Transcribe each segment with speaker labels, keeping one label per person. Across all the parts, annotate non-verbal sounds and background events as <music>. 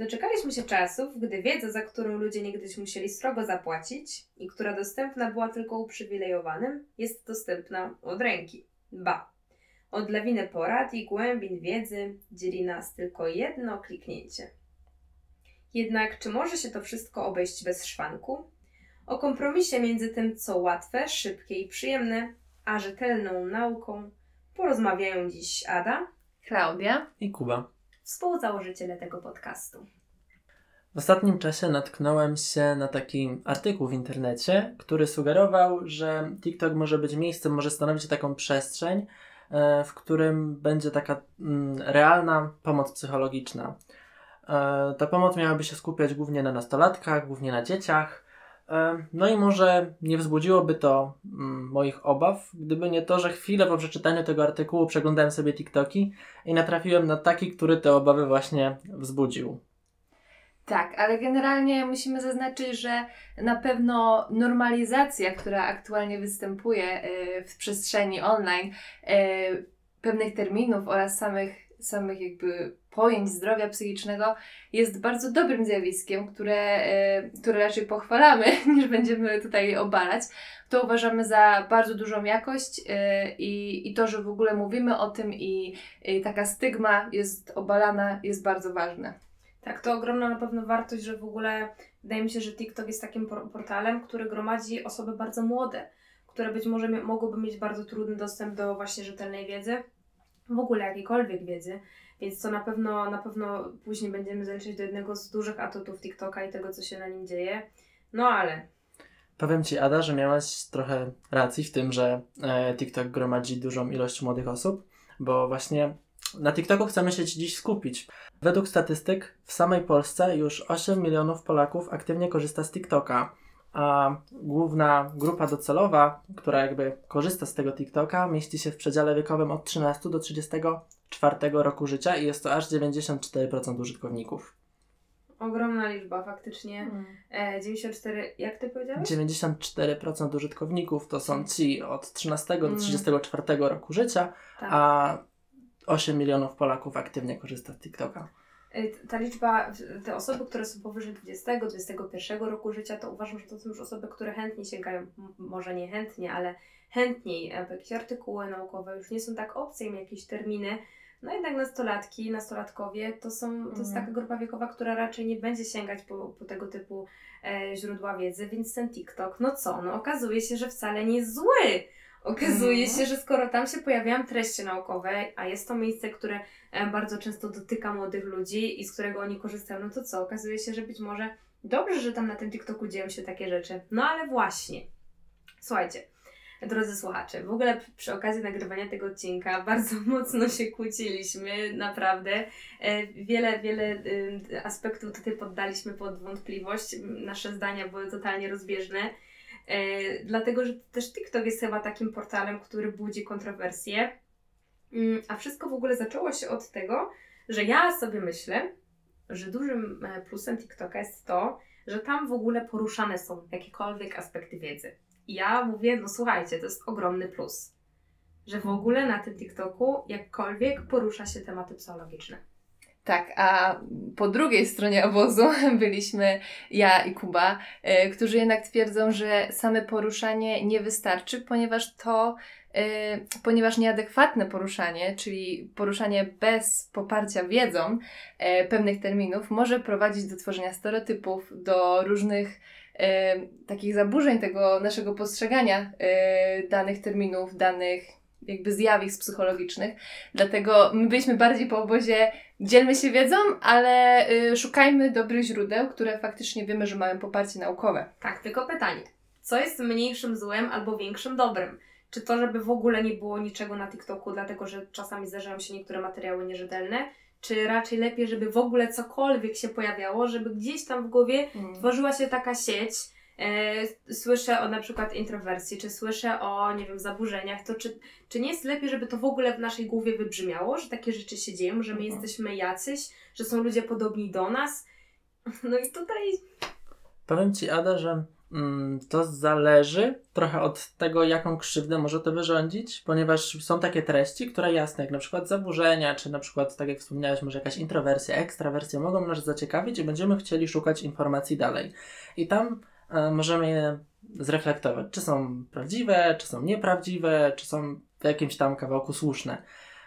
Speaker 1: Doczekaliśmy się czasów, gdy wiedza, za którą ludzie niegdyś musieli srogo zapłacić i która dostępna była tylko uprzywilejowanym, jest dostępna od ręki. Ba, od lawiny porad i głębin wiedzy dzieli nas tylko jedno kliknięcie. Jednak czy może się to wszystko obejść bez szwanku? O kompromisie między tym, co łatwe, szybkie i przyjemne, a rzetelną nauką porozmawiają dziś Ada,
Speaker 2: Klaudia.
Speaker 3: I Kuba.
Speaker 1: Współzałożyciele tego podcastu.
Speaker 3: W ostatnim czasie natknąłem się na taki artykuł w internecie, który sugerował, że TikTok może być miejscem, może stanowić taką przestrzeń, e, w którym będzie taka mm, realna pomoc psychologiczna. E, Ta pomoc miałaby się skupiać głównie na nastolatkach, głównie na dzieciach. E, No i może nie wzbudziłoby to mm, moich obaw, gdyby nie to, że chwilę po przeczytaniu tego artykułu przeglądałem sobie TikToki i natrafiłem na taki, który te obawy właśnie wzbudził.
Speaker 2: Tak, ale generalnie musimy zaznaczyć, że na pewno normalizacja, która aktualnie występuje y, w przestrzeni online, y, pewnych terminów oraz samych, samych jakby pojęć zdrowia psychicznego jest bardzo dobrym zjawiskiem, które, y, które raczej pochwalamy, <laughs> niż będziemy tutaj obalać. To uważamy za bardzo dużą jakość y, i, i to, że w ogóle mówimy o tym i y, taka stygma jest obalana, jest bardzo ważne.
Speaker 1: Tak, to ogromna na pewno wartość, że w ogóle wydaje mi się, że TikTok jest takim por- portalem, który gromadzi osoby bardzo młode, które być może mogłyby mieć bardzo trudny dostęp do właśnie rzetelnej wiedzy, w ogóle jakiejkolwiek wiedzy, więc to na pewno, na pewno później będziemy zaliczać do jednego z dużych atutów TikToka i tego, co się na nim dzieje. No ale
Speaker 3: Powiem Ci, Ada, że miałaś trochę racji w tym, że e, TikTok gromadzi dużą ilość młodych osób, bo właśnie na TikToku chcemy się dziś skupić. Według statystyk w samej Polsce już 8 milionów Polaków aktywnie korzysta z TikToka, a główna grupa docelowa, która jakby korzysta z tego TikToka, mieści się w przedziale wiekowym od 13 do 34 roku życia i jest to aż 94% użytkowników.
Speaker 1: ogromna liczba faktycznie. E, 94, jak Ty powiedziałeś?
Speaker 3: 94% użytkowników to są ci od 13 do
Speaker 1: Mm.
Speaker 3: 34 roku życia,
Speaker 1: Tak.
Speaker 3: a 8 milionów Polaków aktywnie korzysta z TikToka.
Speaker 1: Y, Ta liczba, te osoby, które są powyżej 20-21 roku życia, to uważam, że to są już osoby, które chętnie sięgają, może nie chętnie, ale chętniej e, w jakieś artykuły naukowe, już nie są tak obce im jakieś terminy. No jednak nastolatki, nastolatkowie to są, to jest
Speaker 2: Mhm.
Speaker 1: taka grupa wiekowa, która raczej nie będzie sięgać po, po tego typu e, źródła wiedzy, więc ten TikTok, no co, no okazuje się, że wcale nie jest zły. Okazuje
Speaker 2: Mhm.
Speaker 1: się, że skoro tam się pojawiają treści naukowe, a jest to miejsce, które e, bardzo często dotyka młodych ludzi i z którego oni korzystają, no to co? Okazuje się, że być może dobrze, że tam na tym TikToku dzieją się takie rzeczy. No ale właśnie. Słuchajcie, drodzy słuchacze, w ogóle przy- przy okazji nagrywania tego odcinka <laughs> bardzo mocno się kłóciliśmy, naprawdę. E, Wiele, wiele y, aspektów tutaj poddaliśmy pod wątpliwość. Nasze zdania były totalnie rozbieżne. E, dlatego, że też TikTok jest chyba takim portalem, który budzi kontrowersje. Mm, A wszystko w ogóle zaczęło się od tego, że ja sobie myślę, że dużym e, plusem TikToka jest to, że tam w ogóle poruszane są jakiekolwiek aspekty wiedzy. I ja mówię, no słuchajcie, to jest ogromny plus, że w ogóle na tym TikToku jakkolwiek porusza się tematy psychologiczne.
Speaker 2: Tak, a po drugiej stronie obozu <laughs> byliśmy ja i Kuba, e, którzy jednak twierdzą, że same poruszanie nie wystarczy, ponieważ to, ponieważ nieadekwatne poruszanie, czyli poruszanie bez poparcia wiedzą e, pewnych terminów, może prowadzić do tworzenia stereotypów, do różnych e, takich zaburzeń tego naszego postrzegania danych terminów, danych jakby zjawisk psychologicznych. Dlatego my byliśmy bardziej po obozie dzielmy się wiedzą, ale y, szukajmy dobrych źródeł, które faktycznie wiemy, że mają poparcie naukowe.
Speaker 1: Tak, tylko pytanie. Co jest mniejszym złem albo większym dobrem? Czy to, żeby w ogóle nie było niczego na TikToku, dlatego że czasami zdarzają się niektóre materiały nierzetelne? Czy raczej lepiej, żeby w ogóle cokolwiek się pojawiało, żeby gdzieś tam w głowie tworzyła się taka sieć? E, słyszę o na przykład introwersji, czy słyszę o, nie wiem, zaburzeniach, to czy, czy nie jest lepiej, żeby to w ogóle w naszej głowie wybrzmiało, że takie rzeczy się dzieją, że my
Speaker 2: Mhm.
Speaker 1: jesteśmy jacyś, że są ludzie podobni do nas? <laughs> No i tutaj
Speaker 3: Powiem Ci, Ada, że Mm, To zależy trochę od tego, jaką krzywdę może to wyrządzić, ponieważ są takie treści, które jasne, jak na przykład zaburzenia, czy na przykład, tak jak wspomniałeś, może jakaś introwersja, ekstrawersja, mogą nas zaciekawić i będziemy chcieli szukać informacji dalej. I tam e, możemy je zreflektować, czy są prawdziwe, czy są nieprawdziwe, czy są w jakimś tam kawałku słuszne.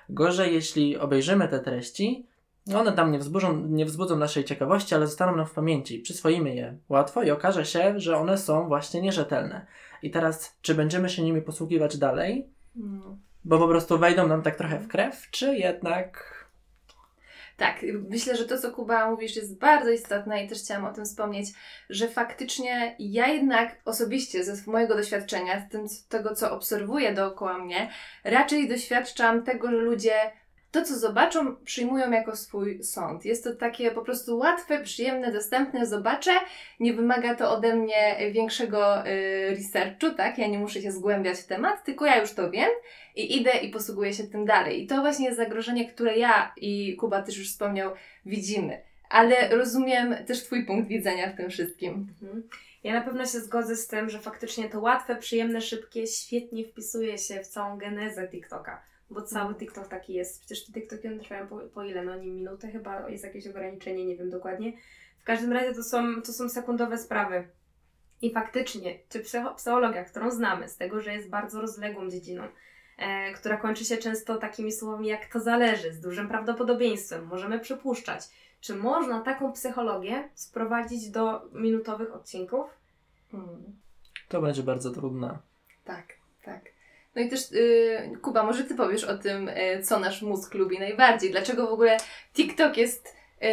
Speaker 3: Gorzej, jeśli obejrzymy te treści, one tam nie wzbudzą, nie wzbudzą naszej ciekawości, ale zostaną nam w pamięci. Przyswoimy je łatwo i okaże się, że one są właśnie nierzetelne. I teraz, czy będziemy się nimi posługiwać dalej,
Speaker 2: No.
Speaker 3: bo po prostu wejdą nam tak trochę w krew, czy jednak.
Speaker 2: Tak, myślę, że to, co Kuba mówisz, jest bardzo istotne i też chciałam o tym wspomnieć, że faktycznie ja jednak osobiście ze mojego doświadczenia, z tym, z tego, co obserwuję dookoła mnie, raczej doświadczam tego, że ludzie to, co zobaczą, przyjmują jako swój sąd. Jest to takie po prostu łatwe, przyjemne, dostępne, zobaczę. Nie wymaga to ode mnie większego y, researchu, tak? Ja nie muszę się zgłębiać w temat, tylko ja już to wiem i idę i posługuję się tym dalej. I to właśnie jest zagrożenie, które ja i Kuba też już wspomniał, widzimy. Ale rozumiem też Twój punkt widzenia w tym wszystkim.
Speaker 1: Mhm. Ja na pewno się zgodzę z tym, że faktycznie to łatwe, przyjemne, szybkie świetnie wpisuje się w całą genezę TikToka. Bo cały TikTok taki jest. Przecież te TikToki one trwają po, po ile? No nie minutę chyba jest jakieś ograniczenie, nie wiem dokładnie. W każdym razie to są, to są sekundowe sprawy. I faktycznie, czy psycho- psychologia, którą znamy, z tego, że jest bardzo rozległą dziedziną, e, która kończy się często takimi słowami jak to zależy, z dużym prawdopodobieństwem, możemy przypuszczać. Czy można taką psychologię sprowadzić do minutowych odcinków?
Speaker 3: To będzie bardzo trudne.
Speaker 2: Tak. No i też, yy, Kuba, może Ty powiesz o tym, yy, co nasz mózg lubi najbardziej. Dlaczego w ogóle TikTok jest yy,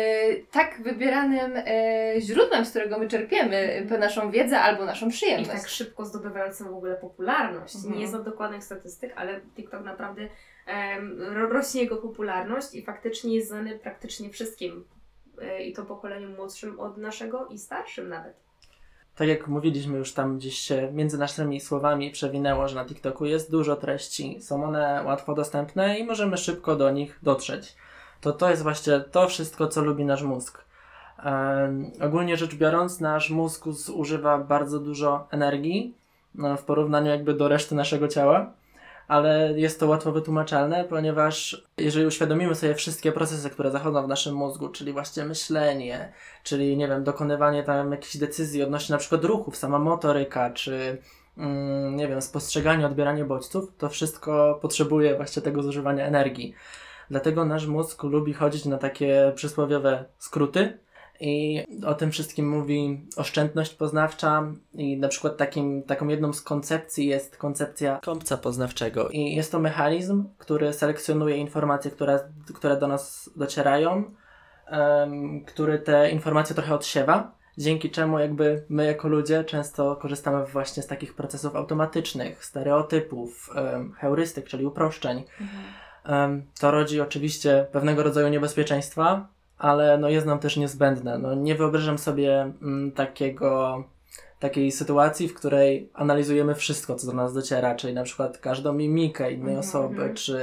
Speaker 2: tak wybieranym yy, źródłem, z którego my czerpiemy yy, naszą wiedzę albo naszą
Speaker 1: I
Speaker 2: przyjemność.
Speaker 1: tak szybko zdobywającym w ogóle popularność.
Speaker 2: Mhm.
Speaker 1: Nie znam dokładnych statystyk, ale TikTok naprawdę rośnie jego popularność i faktycznie jest znany praktycznie wszystkim. E, I to pokoleniu młodszym od naszego i starszym nawet.
Speaker 3: Tak jak mówiliśmy już tam gdzieś się między naszymi słowami przewinęło, że na TikToku jest dużo treści, są one łatwo dostępne i możemy szybko do nich dotrzeć. To to jest właśnie to wszystko, co lubi nasz mózg. Em, ogólnie rzecz biorąc, nasz mózg zużywa bardzo dużo energii no, w porównaniu jakby do reszty naszego ciała, ale jest to łatwo wytłumaczalne, ponieważ jeżeli uświadomimy sobie wszystkie procesy, które zachodzą w naszym mózgu, czyli właśnie myślenie, czyli nie wiem, dokonywanie tam jakichś decyzji odnośnie na przykład ruchów, sama motoryka, czy mm, nie wiem, spostrzeganie, odbieranie bodźców, to wszystko potrzebuje właśnie tego zużywania energii. Dlatego nasz mózg lubi chodzić na takie przysłowiowe skróty i o tym wszystkim mówi oszczędność poznawcza i na przykład takim, taką jedną z koncepcji jest koncepcja kąpca poznawczego i jest to mechanizm, który selekcjonuje informacje, które, które do nas docierają em, który te informacje trochę odsiewa, dzięki czemu jakby my jako ludzie często korzystamy właśnie z takich procesów automatycznych, stereotypów, em, heurystyk, czyli uproszczeń. Em, to rodzi oczywiście pewnego rodzaju niebezpieczeństwa, ale no jest nam też niezbędne. No nie wyobrażam sobie mm, takiego, takiej sytuacji, w której analizujemy wszystko, co do nas dociera, czyli na przykład każdą mimikę innej
Speaker 2: Mhm,
Speaker 3: osoby,
Speaker 1: mhm.
Speaker 3: czy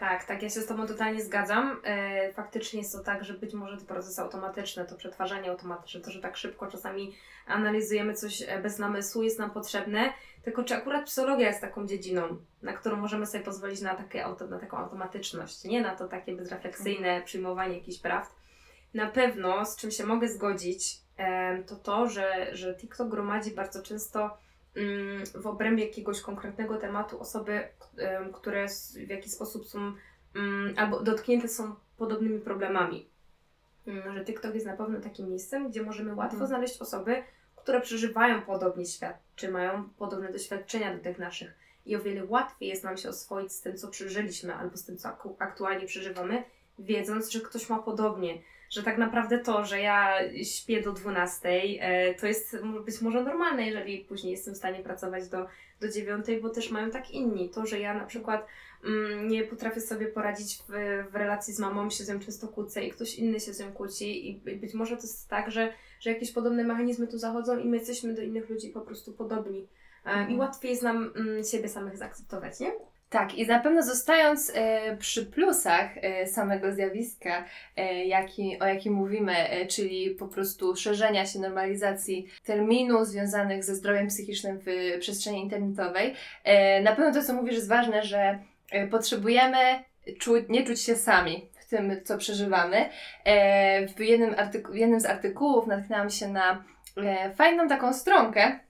Speaker 1: Tak, tak, ja się z Tobą totalnie zgadzam. E, faktycznie jest to tak, że być może te procesy automatyczne, to przetwarzanie automatyczne, to, że tak szybko czasami analizujemy coś e, bez namysłu, jest nam potrzebne. Tylko czy akurat psychologia jest taką dziedziną, na którą możemy sobie pozwolić na, takie na taką automatyczność, nie na to takie bezrefleksyjne przyjmowanie jakichś prawd. Na pewno, z czym się mogę zgodzić, to to, że, że TikTok gromadzi bardzo często mm, w obrębie jakiegoś konkretnego tematu osoby, które w jakiś sposób są mm, albo dotknięte są podobnymi problemami. Mm, Że TikTok jest na pewno takim miejscem, gdzie możemy łatwo
Speaker 2: Mhm.
Speaker 1: znaleźć osoby, które przeżywają podobnie świat, czy mają podobne doświadczenia do tych naszych. I o wiele łatwiej jest nam się oswoić z tym, co przeżyliśmy, albo z tym, co aktualnie przeżywamy, wiedząc, że ktoś ma podobnie. Że tak naprawdę to, że ja śpię do 12, e, to jest być może normalne, jeżeli później jestem w stanie pracować do, do 9, bo też mają tak inni. To, że ja na przykład mm, nie potrafię sobie poradzić w, w relacji z mamą, się z nią często kłócę i ktoś inny się z nią kłóci i by- być może to jest tak, że, że jakieś podobne mechanizmy tu zachodzą i my jesteśmy do innych ludzi po prostu podobni. E, I
Speaker 2: Mhm.
Speaker 1: łatwiej jest nam mm, siebie samych zaakceptować, nie?
Speaker 2: Tak, i na pewno zostając e, przy plusach e, samego zjawiska, e, jaki, o jakim mówimy, e, czyli po prostu szerzenia się normalizacji terminów związanych ze zdrowiem psychicznym w przestrzeni internetowej, e, na pewno to, co mówisz, jest ważne, że e, potrzebujemy czu- nie czuć się sami w tym, co przeżywamy. W, jednym w jednym z artykułów natknęłam się na fajną taką stronkę,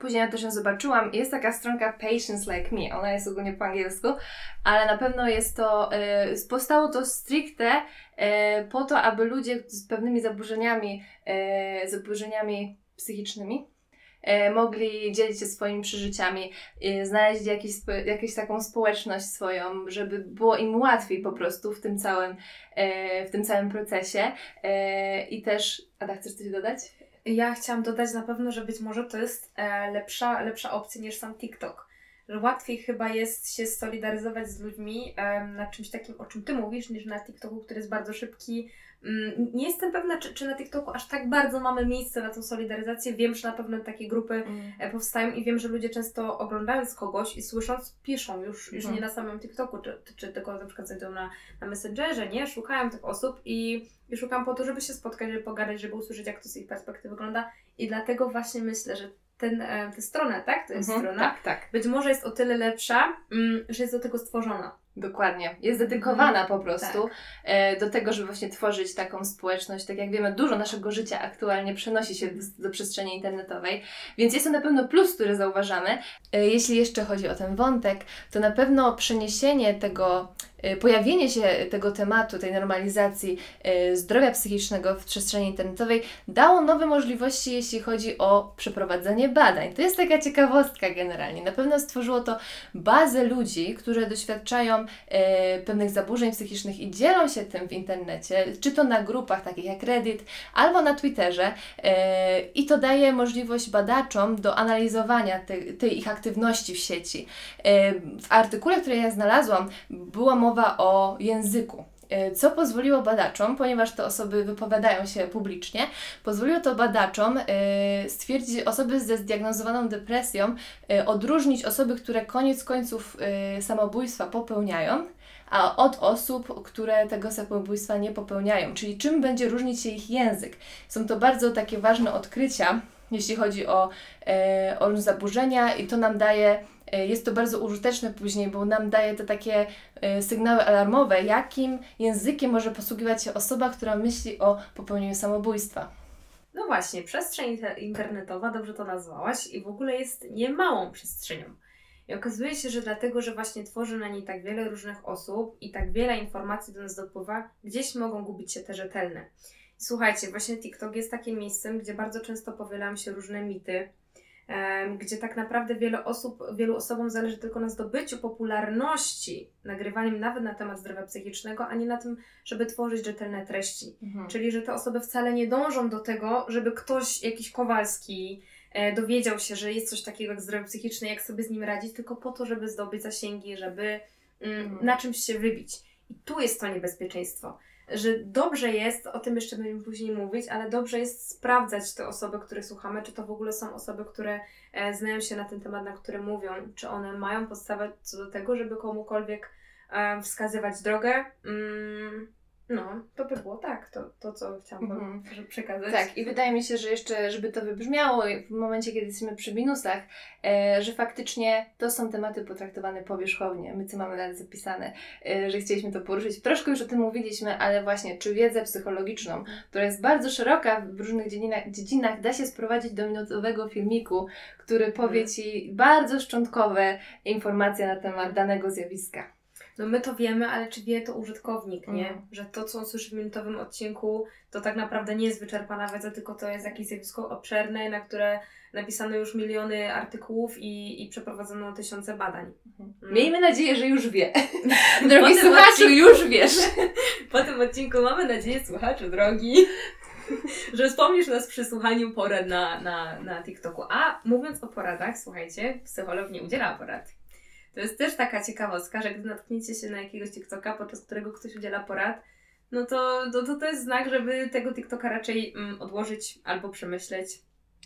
Speaker 2: Później ja też ją zobaczyłam. Jest taka stronka Patients Like Me. Ona jest ogólnie po angielsku, ale na pewno jest to. E, powstało to stricte e, po to, aby ludzie z pewnymi zaburzeniami, e, zaburzeniami psychicznymi e, mogli dzielić się swoimi przeżyciami, e, znaleźć jakiś, jakąś taką społeczność swoją, żeby było im łatwiej po prostu w tym całym, e, w tym całym procesie. I też. Ada, chcesz coś dodać?
Speaker 1: Ja chciałam dodać na pewno, że być może to jest e, lepsza, lepsza opcja niż sam TikTok. Że łatwiej chyba jest się solidaryzować z ludźmi em, na czymś takim, o czym Ty mówisz, niż na TikToku, który jest bardzo szybki. Mm, Nie jestem pewna, czy, czy na TikToku aż tak bardzo mamy miejsce na tą solidaryzację. Wiem, że na pewno takie grupy e, powstają i wiem, że ludzie często oglądając kogoś i słysząc, piszą już, już
Speaker 2: Mhm.
Speaker 1: nie na samym TikToku, czy, czy tylko na przykład na, na Messengerze, nie? Szukają tych osób i, i szukam po to, żeby się spotkać, żeby pogadać, żeby usłyszeć, jak to z ich perspektywy wygląda i dlatego właśnie myślę, że ten, e, tę stronę, tak? To jest
Speaker 2: Mhm,
Speaker 1: strona.
Speaker 2: Tak, tak.
Speaker 1: Być może jest o tyle lepsza, mm, że jest do tego stworzona.
Speaker 2: Dokładnie. Jest dedykowana
Speaker 1: Mhm.
Speaker 2: po prostu e, do tego, żeby właśnie tworzyć taką społeczność. Tak jak wiemy, dużo naszego życia aktualnie przenosi się do, do przestrzeni internetowej, więc jest to na pewno plus, który zauważamy. E, jeśli jeszcze chodzi o ten wątek, to na pewno przeniesienie tego, pojawienie się tego tematu, tej normalizacji e, zdrowia psychicznego w przestrzeni internetowej dało nowe możliwości, jeśli chodzi o przeprowadzenie badań. To jest taka ciekawostka generalnie. Na pewno stworzyło to bazę ludzi, którzy doświadczają e, pewnych zaburzeń psychicznych i dzielą się tym w internecie, czy to na grupach takich jak Reddit, albo na Twitterze i to daje możliwość badaczom do analizowania tej, ich aktywności w sieci. W artykule, który ja znalazłam, była mowa o języku. E, Co pozwoliło badaczom, ponieważ te osoby wypowiadają się publicznie, pozwoliło to badaczom e, stwierdzić osoby ze zdiagnozowaną depresją, e, odróżnić osoby, które koniec końców samobójstwa popełniają, a od osób, które tego samobójstwa nie popełniają, czyli czym będzie różnić się ich język. Są to bardzo takie ważne odkrycia, jeśli chodzi o, e, o zaburzenia i to nam daje, e, jest to bardzo użyteczne później, bo nam daje te takie e, sygnały alarmowe, jakim językiem może posługiwać się osoba, która myśli o popełnieniu samobójstwa.
Speaker 1: No właśnie, przestrzeń inter- internetowa, dobrze to nazwałaś, i w ogóle jest niemałą przestrzenią. I okazuje się, że dlatego, że właśnie tworzy na niej tak wiele różnych osób i tak wiele informacji do nas dopływa, gdzieś mogą gubić się te rzetelne. Słuchajcie, właśnie TikTok jest takim miejscem, gdzie bardzo często powielają się różne mity, gdzie tak naprawdę wiele osób, wielu osobom zależy tylko na zdobyciu popularności, nagrywaniem nawet na temat zdrowia psychicznego, a nie na tym, żeby tworzyć rzetelne treści. Czyli, że te osoby wcale nie dążą do tego, żeby ktoś, jakiś Kowalski, e, dowiedział się, że jest coś takiego jak zdrowie psychiczne, jak sobie z nim radzić, tylko po to, żeby zdobyć zasięgi, żeby mm,
Speaker 2: Mhm.
Speaker 1: na czymś się wybić. I tu jest to niebezpieczeństwo. Że dobrze jest, o tym jeszcze będziemy później mówić, ale dobrze jest sprawdzać te osoby, które słuchamy, czy to w ogóle są osoby, które e, znają się na ten temat, na który mówią, czy one mają podstawę co do tego, żeby komukolwiek e, wskazywać drogę. Mm, no, to by było tak, to, to co chciałam wam
Speaker 2: Mhm.
Speaker 1: przekazać.
Speaker 2: Tak, i wydaje mi się, że jeszcze, żeby to wybrzmiało w momencie, kiedy jesteśmy przy minusach, e, że faktycznie to są tematy potraktowane powierzchownie. My co mamy nawet zapisane, e, że chcieliśmy to poruszyć. Troszkę już o tym mówiliśmy, ale właśnie, czy wiedzę psychologiczną, która jest bardzo szeroka w różnych dziedzinach, dziedzinach da się sprowadzić do minutowego filmiku, który powie
Speaker 1: Mhm.
Speaker 2: Ci bardzo szczątkowe informacje na temat danego zjawiska.
Speaker 1: No my to wiemy, ale czy wie to użytkownik, nie?
Speaker 2: Mhm.
Speaker 1: Że to, co on słyszy w minutowym odcinku, to tak naprawdę nie jest wyczerpana wiedza, tylko to jest jakieś zjawisko obszerne, na które napisano już miliony artykułów i, i przeprowadzono tysiące badań. Mm.
Speaker 2: Miejmy nadzieję, że już wie. <laughs> Drogi słuchaczu,
Speaker 1: odcinku-
Speaker 2: już wiesz. <laughs>
Speaker 1: Po tym odcinku mamy nadzieję, słuchaczu drogi, <laughs> że wspomnisz nas przy słuchaniu porad na, na, na TikToku. A mówiąc o poradach, słuchajcie, psycholog nie udziela porad. To jest też taka ciekawostka, że gdy natkniecie się na jakiegoś TikToka, podczas którego ktoś udziela porad, no to to, to, to jest znak, żeby tego TikToka raczej mm, odłożyć albo przemyśleć.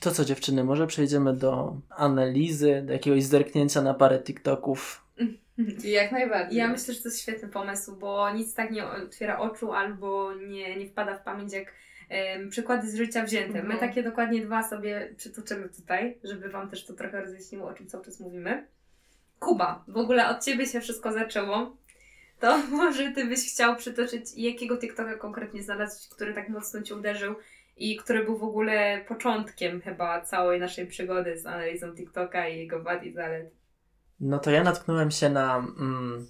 Speaker 3: To co dziewczyny, może przejdziemy do analizy, do jakiegoś zerknięcia na parę TikToków <laughs>
Speaker 2: Jak najbardziej.
Speaker 1: Ja myślę, że to jest świetny pomysł, bo nic tak nie otwiera oczu albo nie, nie wpada w pamięć jak em, przykłady z życia wzięte. My
Speaker 2: Mhm.
Speaker 1: takie dokładnie dwa sobie przytoczymy tutaj, żeby Wam też to trochę rozjaśniło, o czym cały czas mówimy. Kuba, w ogóle od Ciebie się wszystko zaczęło. To <laughs> może Ty byś chciał przytoczyć, jakiego TikToka konkretnie znalazłeś, który tak mocno Cię uderzył i który był w ogóle początkiem chyba całej naszej przygody z analizą TikToka i jego wad i zalet.
Speaker 3: No to ja natknąłem się na mm,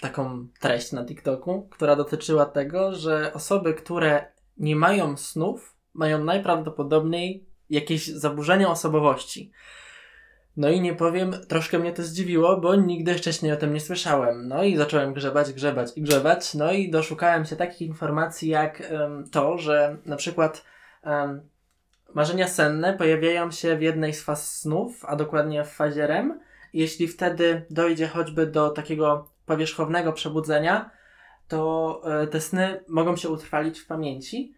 Speaker 3: taką treść na TikToku, która dotyczyła tego, że osoby, które nie mają snów, mają najprawdopodobniej jakieś zaburzenia osobowości. No i nie powiem, troszkę mnie to zdziwiło, bo nigdy wcześniej o tym nie słyszałem. No i zacząłem grzebać, grzebać i grzebać. No i doszukałem się takich informacji jak em, to, że na przykład em, marzenia senne pojawiają się w jednej z faz snów, a dokładnie w fazie REM. Jeśli wtedy dojdzie choćby do takiego powierzchownego przebudzenia, to e, te sny mogą się utrwalić w pamięci.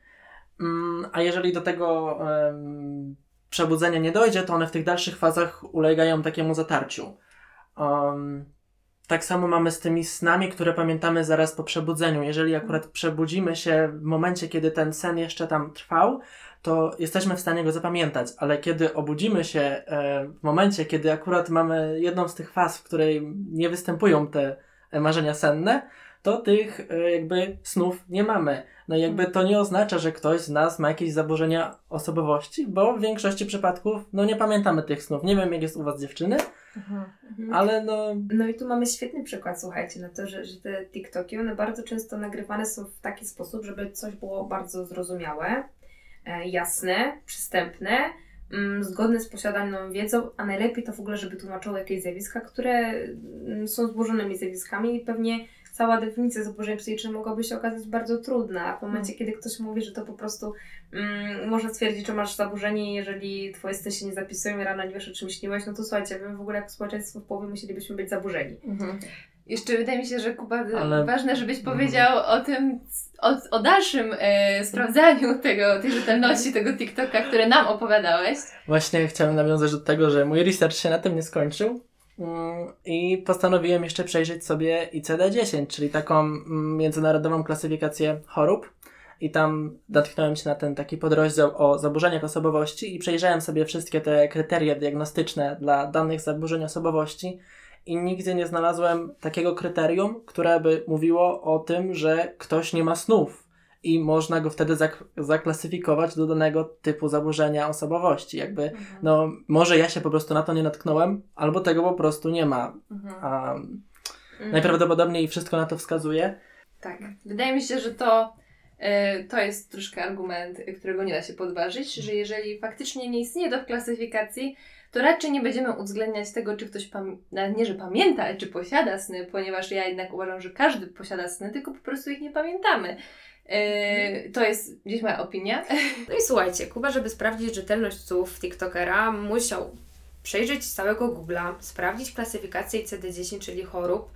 Speaker 3: Mm, A jeżeli do tego em, przebudzenia nie dojdzie, to one w tych dalszych fazach ulegają takiemu zatarciu. Um, tak samo mamy z tymi snami, które pamiętamy zaraz po przebudzeniu. Jeżeli akurat przebudzimy się w momencie, kiedy ten sen jeszcze tam trwał, to jesteśmy w stanie go zapamiętać, ale kiedy obudzimy się e, w momencie, kiedy akurat mamy jedną z tych faz, w której nie występują te marzenia senne, to tych e, jakby snów nie mamy. No i jakby to nie oznacza, że ktoś z nas ma jakieś zaburzenia osobowości, bo w większości przypadków no nie pamiętamy tych snów. Nie wiem jak jest u was dziewczyny,
Speaker 2: Mhm.
Speaker 3: ale no
Speaker 1: No i tu mamy świetny przykład, słuchajcie, na to, że, że te TikToki, one bardzo często nagrywane są w taki sposób, żeby coś było bardzo zrozumiałe, e, jasne, przystępne, mm, zgodne z posiadaną wiedzą, a najlepiej to w ogóle, żeby tłumaczyło jakieś zjawiska, które mm, są złożonymi zjawiskami i pewnie cała definicja zaburzeń psychicznych mogłaby się okazać bardzo trudna, a w momencie, kiedy ktoś mówi, że to po prostu mm, można stwierdzić, że masz zaburzenie, jeżeli twoje sny się nie zapisują i rano nie wiesz, o czym śniłeś, no to słuchajcie, my w ogóle jako społeczeństwo w połowie musielibyśmy być zaburzeni.
Speaker 2: Mhm. Jeszcze wydaje mi się, że Kuba,
Speaker 3: Ale-
Speaker 2: ważne, żebyś powiedział o tym, o, o dalszym e, sprawdzaniu tego, tej rzetelności tego TikToka, które nam opowiadałeś.
Speaker 3: Właśnie chciałem nawiązać do tego, że mój research się na tym nie skończył i postanowiłem jeszcze przejrzeć sobie ICD-10, czyli taką mm, międzynarodową klasyfikację chorób. I tam natknąłem się na ten taki podrozdział o zaburzeniach osobowości i przejrzałem sobie wszystkie te kryteria diagnostyczne dla danych zaburzeń osobowości i nigdzie nie znalazłem takiego kryterium, które by mówiło o tym, że ktoś nie ma snów i można go wtedy zak- zaklasyfikować do danego typu zaburzenia osobowości. Jakby, no, może ja się po prostu na to nie natknąłem, albo tego po prostu nie ma.
Speaker 2: Mhm.
Speaker 3: A
Speaker 1: Mm.
Speaker 3: najprawdopodobniej wszystko na to wskazuje.
Speaker 2: Tak. Wydaje mi się, że to, e, to jest troszkę argument, e, którego nie da się podważyć, że jeżeli faktycznie nie istnieje to w klasyfikacji, to raczej nie będziemy uwzględniać tego, czy ktoś, nie, że pamięta, ale czy posiada sny, ponieważ ja jednak uważam, że każdy posiada sny, tylko po prostu ich nie pamiętamy. E, to jest gdzieś moja opinia.
Speaker 1: No i słuchajcie, Kuba, żeby sprawdzić rzetelność słów TikTokera, musiał przejrzeć całego Google'a, sprawdzić klasyfikację ICD-10, czyli chorób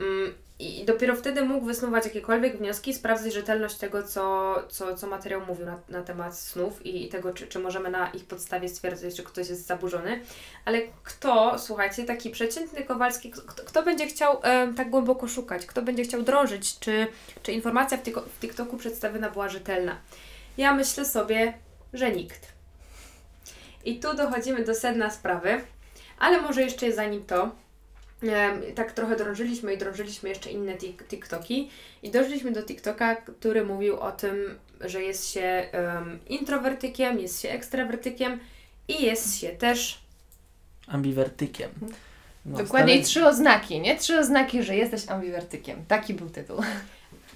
Speaker 1: mm, i dopiero wtedy mógł wysnuwać jakiekolwiek wnioski, sprawdzić rzetelność tego, co, co, co materiał mówił na, na temat snów i, tego, czy, czy możemy na ich podstawie stwierdzić, czy ktoś jest zaburzony. Ale kto, słuchajcie, taki przeciętny Kowalski, kto, kto będzie chciał em, tak głęboko szukać, kto będzie chciał drążyć, czy, czy informacja w TikToku przedstawiona była rzetelna? Ja myślę sobie, że nikt. I tu dochodzimy do sedna sprawy, ale może jeszcze zanim to, tak trochę drążyliśmy i drążyliśmy jeszcze inne tik- TikToki i doszliśmy do TikToka, który mówił o tym, że jest się em, introwertykiem, jest się ekstrawertykiem i jest się też
Speaker 3: Ambiwertykiem. No,
Speaker 2: Dokładniej
Speaker 3: stary-
Speaker 2: trzy oznaki, nie? Trzy oznaki, że jesteś ambiwertykiem. Taki był tytuł.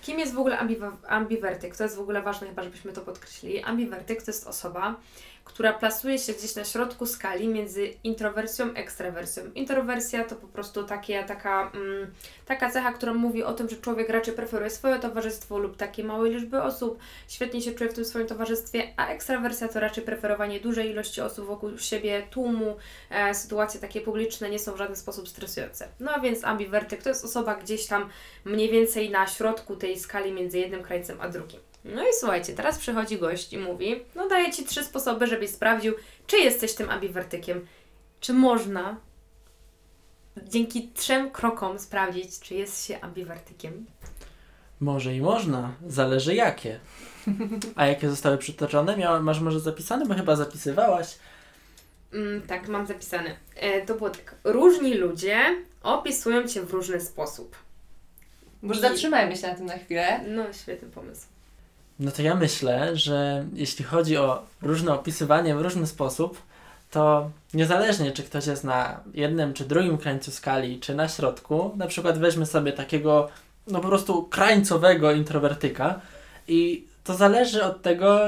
Speaker 1: Kim jest w ogóle ambiwa- ambiwertyk? To jest w ogóle ważne chyba, żebyśmy to podkreślili. Ambiwertyk to jest osoba, która plasuje się gdzieś na środku skali między introwersją ekstrawersją. Introwersja to po prostu takie, taka, mm, taka cecha, która mówi o tym, że człowiek raczej preferuje swoje towarzystwo lub takiej małej liczby osób, świetnie się czuje w tym swoim towarzystwie, a ekstrawersja to raczej preferowanie dużej ilości osób wokół siebie, tłumu, e, sytuacje takie publiczne nie są w żaden sposób stresujące. No a więc ambiwertyk to jest osoba gdzieś tam mniej więcej na środku tej skali między jednym krańcem a drugim. No i słuchajcie, teraz przychodzi gość i mówi, no daję Ci trzy sposoby, żebyś sprawdził, czy jesteś tym ambiwertykiem. Czy można dzięki trzem krokom sprawdzić, czy jest się ambiwertykiem?
Speaker 3: Może i można, zależy jakie. A jakie zostały przytoczone? Miała, masz może zapisane? Bo chyba zapisywałaś.
Speaker 1: Mm, tak, mam zapisane. E, to było tak. Różni ludzie opisują Cię w różny sposób.
Speaker 2: Może
Speaker 1: I-
Speaker 2: zatrzymajmy się na tym na chwilę.
Speaker 1: No, świetny pomysł.
Speaker 3: No to ja myślę, że jeśli chodzi o różne opisywanie w różny sposób, to niezależnie czy ktoś jest na jednym czy drugim krańcu skali, czy na środku, na przykład weźmy sobie takiego no po prostu krańcowego introwertyka i to zależy od tego,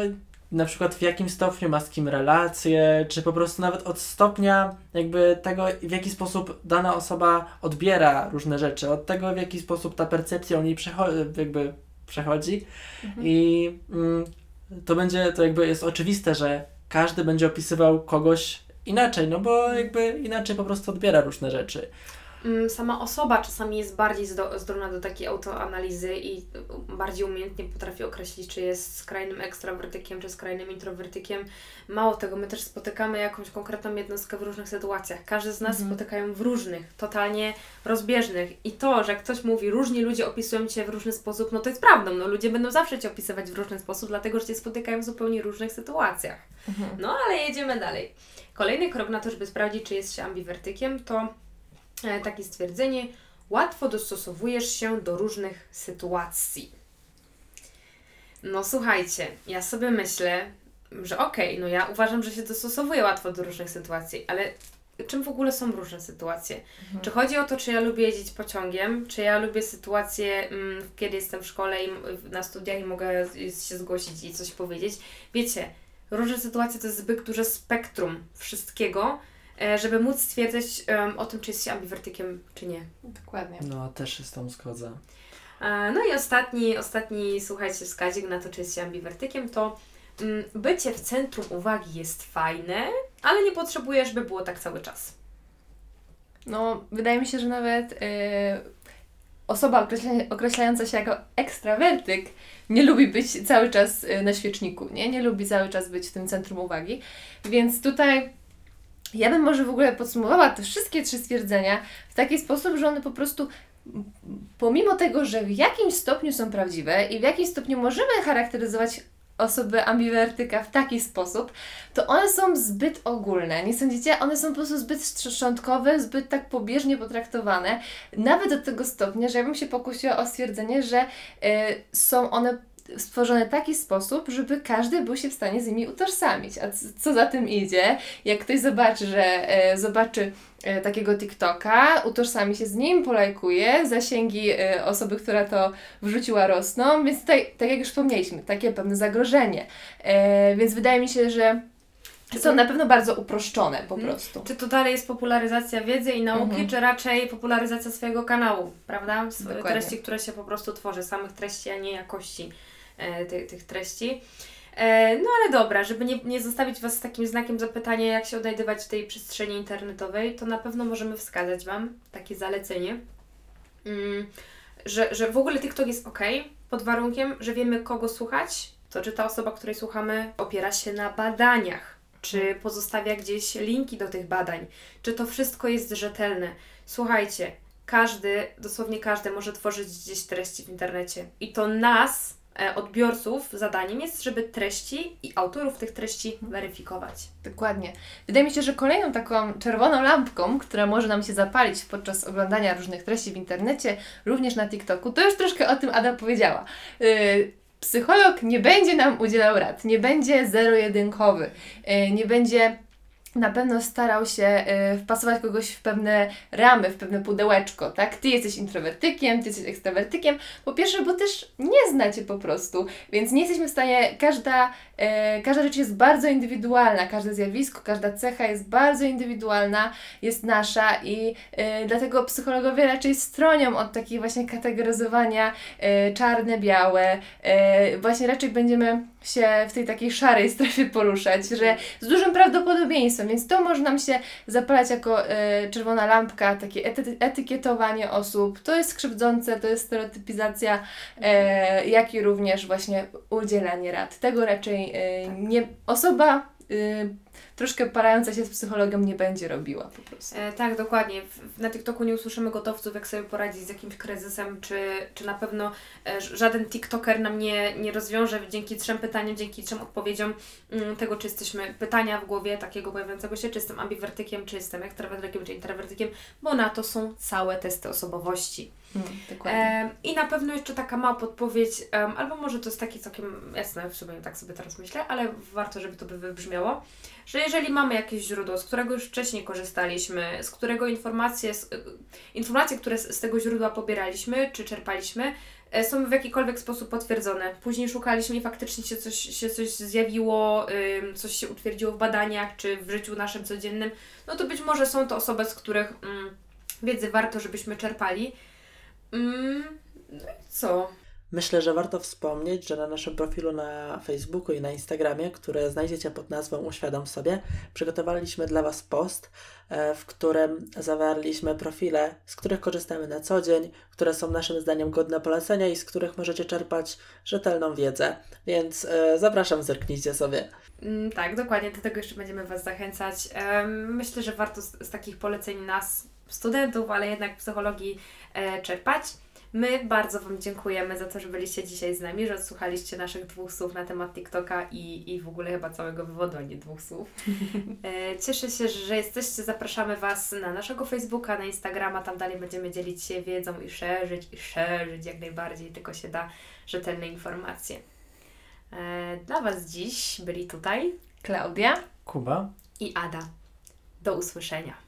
Speaker 3: na przykład w jakim stopniu ma z kim relacje, czy po prostu nawet od stopnia jakby tego, w jaki sposób dana osoba odbiera różne rzeczy, od tego, w jaki sposób ta percepcja u niej przecho- jakby przechodzi. I mm, to będzie, to jakby jest oczywiste, że każdy będzie opisywał kogoś inaczej, no bo jakby inaczej po prostu odbiera różne rzeczy.
Speaker 1: Mm, Sama osoba czasami jest bardziej zdo- zdolna do takiej autoanalizy i bardziej umiejętnie potrafi określić, czy jest skrajnym ekstrawertykiem, czy skrajnym introwertykiem. Mało tego, my też spotykamy jakąś konkretną jednostkę w różnych sytuacjach. Każdy z nas
Speaker 2: Mhm.
Speaker 1: spotykają w różnych, totalnie rozbieżnych. I to, że ktoś mówi, różni ludzie opisują Cię w różny sposób, no to jest prawdą. No, ludzie będą zawsze Cię opisywać w różny sposób, dlatego że Cię spotykają w zupełnie różnych sytuacjach.
Speaker 2: Mhm.
Speaker 1: No ale jedziemy dalej. Kolejny krok na to, żeby sprawdzić, czy jest się ambiwertykiem, to takie stwierdzenie: łatwo dostosowujesz się do różnych sytuacji. No słuchajcie, ja sobie myślę, że okej, no ja uważam, że się dostosowuję łatwo do różnych sytuacji, ale czym w ogóle są różne sytuacje? Czy chodzi o to, czy ja lubię jeździć pociągiem, czy ja lubię sytuacje, mm, kiedy jestem w szkole i na studiach i mogę się zgłosić i coś powiedzieć? Wiecie, różne sytuacje to jest zbyt duże spektrum wszystkiego, e, żeby móc stwierdzić em, o tym, czy jest się ambiwertykiem, czy nie.
Speaker 2: Dokładnie.
Speaker 3: No, też się z tą zgodzę.
Speaker 1: E, No i ostatni, ostatni, słuchajcie, wskaźnik na to, czy jest się ambiwertykiem, to mm, bycie w centrum uwagi jest fajne, ale nie potrzebujesz, by było tak cały czas.
Speaker 2: No, wydaje mi się, że nawet y, osoba określa, określająca się jako ekstrawertyk nie lubi być cały czas y, na świeczniku, nie? Nie lubi cały czas być w tym centrum uwagi. Więc tutaj ja bym może w ogóle podsumowała te wszystkie trzy stwierdzenia w taki sposób, że one po prostu pomimo tego, że w jakimś stopniu są prawdziwe i w jakimś stopniu możemy charakteryzować osobę ambiwertyka w taki sposób, to one są zbyt ogólne. Nie sądzicie? One są po prostu zbyt szczątkowe, zbyt tak pobieżnie potraktowane, nawet do tego stopnia, że ja bym się pokusiła o stwierdzenie, że y, są one stworzone w taki sposób, żeby każdy był się w stanie z nimi utożsamić. A co za tym idzie? Jak ktoś zobaczy, że e, zobaczy e, takiego TikToka, utożsami się z nim, polajkuje, zasięgi e, osoby, która to wrzuciła rosną, więc tutaj, tak jak już wspomnieliśmy, takie pewne zagrożenie. E, więc wydaje mi się, że są na pewno bardzo uproszczone po
Speaker 1: Mhm.
Speaker 2: prostu.
Speaker 1: Czy to dalej jest popularyzacja wiedzy i nauki,
Speaker 2: Mhm.
Speaker 1: czy raczej popularyzacja swojego kanału, prawda? S-
Speaker 2: Dokładnie.
Speaker 1: Treści, które się po prostu tworzy, samych treści, a nie jakości ty, tych treści. E, no ale dobra, żeby nie, nie zostawić Was z takim znakiem zapytania, jak się odnajdywać w tej przestrzeni internetowej, to na pewno możemy wskazać Wam takie zalecenie, mm, że, że w ogóle TikTok jest ok, pod warunkiem, że wiemy kogo słuchać, to czy ta osoba, której słuchamy, opiera się na badaniach, czy pozostawia gdzieś linki do tych badań, czy to wszystko jest rzetelne. Słuchajcie, każdy, dosłownie każdy może tworzyć gdzieś treści w internecie i to nas, e, odbiorców, zadaniem jest, żeby treści i autorów tych treści weryfikować.
Speaker 2: Dokładnie. Wydaje mi się, że kolejną taką czerwoną lampką, która może nam się zapalić podczas oglądania różnych treści w internecie, również na TikToku, to już troszkę o tym Ada powiedziała. Yy, psycholog nie będzie nam udzielał rad, nie będzie zero-jedynkowy, yy, nie będzie na pewno starał się yy, wpasować kogoś w pewne ramy, w pewne pudełeczko, tak? Ty jesteś introwertykiem, ty jesteś ekstrawertykiem. Po pierwsze, bo też nie znacie po prostu, więc nie jesteśmy w stanie, każda, e, każda rzecz jest bardzo indywidualna, każde zjawisko, każda cecha jest bardzo indywidualna, jest nasza i e, dlatego psychologowie raczej stronią od takiego właśnie kategoryzowania czarne, białe. Właśnie raczej będziemy się w tej takiej szarej strefie poruszać, że z dużym prawdopodobieństwem, więc to może nam się zapalać jako e, czerwona lampka, takie ety- etykietowanie osób, to jest krzywdzące, to jest stereotypizacja, e, jak i również właśnie udzielanie rad. Tego raczej e, nie osoba e, troszkę parająca się z psychologiem nie będzie robiła po prostu.
Speaker 1: E, tak, dokładnie. Na TikToku nie usłyszymy gotowców, jak sobie poradzić z jakimś kryzysem, czy, czy na pewno e, żaden TikToker nam nie, nie rozwiąże dzięki trzem pytaniom, dzięki trzem odpowiedziom mm, tego, czy jesteśmy pytania w głowie takiego pojawiającego się, czy jestem ambiwertykiem, czy jestem ekstrawertykiem, czy introwertykiem, bo na to są całe testy osobowości.
Speaker 2: Mm,
Speaker 1: I na pewno jeszcze taka mała podpowiedź, albo może to jest taki całkiem jasne, w sumie tak sobie teraz myślę, ale warto, żeby to by wybrzmiało, że jeżeli mamy jakieś źródło, z którego już wcześniej korzystaliśmy, z którego informacje, informacje, które z, z tego źródła pobieraliśmy czy czerpaliśmy, e, są w jakikolwiek sposób potwierdzone. Później szukaliśmy i faktycznie się coś, się coś zjawiło, coś się utwierdziło w badaniach czy w życiu naszym codziennym, no to być może są to osoby, z których mm, wiedzy warto, żebyśmy czerpali. Mm, no i co?
Speaker 3: Myślę, że warto wspomnieć, że na naszym profilu na Facebooku i na Instagramie, które znajdziecie pod nazwą Uświadom sobie, przygotowaliśmy dla Was post, e, w którym zawarliśmy profile, z których korzystamy na co dzień, które są naszym zdaniem godne polecenia i z których możecie czerpać rzetelną wiedzę. Więc e, zapraszam, zerknijcie sobie.
Speaker 1: Mm, tak, dokładnie, do tego jeszcze będziemy Was zachęcać. Myślę, że warto z, z takich poleceń nas, studentów, ale jednak psychologii e, czerpać. My bardzo Wam dziękujemy za to, że byliście dzisiaj z nami, że odsłuchaliście naszych dwóch słów na temat TikToka i, i w ogóle chyba całego wywodu, a nie dwóch słów. <laughs> E, Cieszę się, że jesteście. Zapraszamy Was na naszego Facebooka, na Instagrama. Tam dalej będziemy dzielić się wiedzą i szerzyć, i szerzyć jak najbardziej, tylko się da rzetelne informacje. E, Dla Was dziś byli tutaj
Speaker 2: Klaudia?
Speaker 3: Kuba?
Speaker 1: i Ada. Do usłyszenia.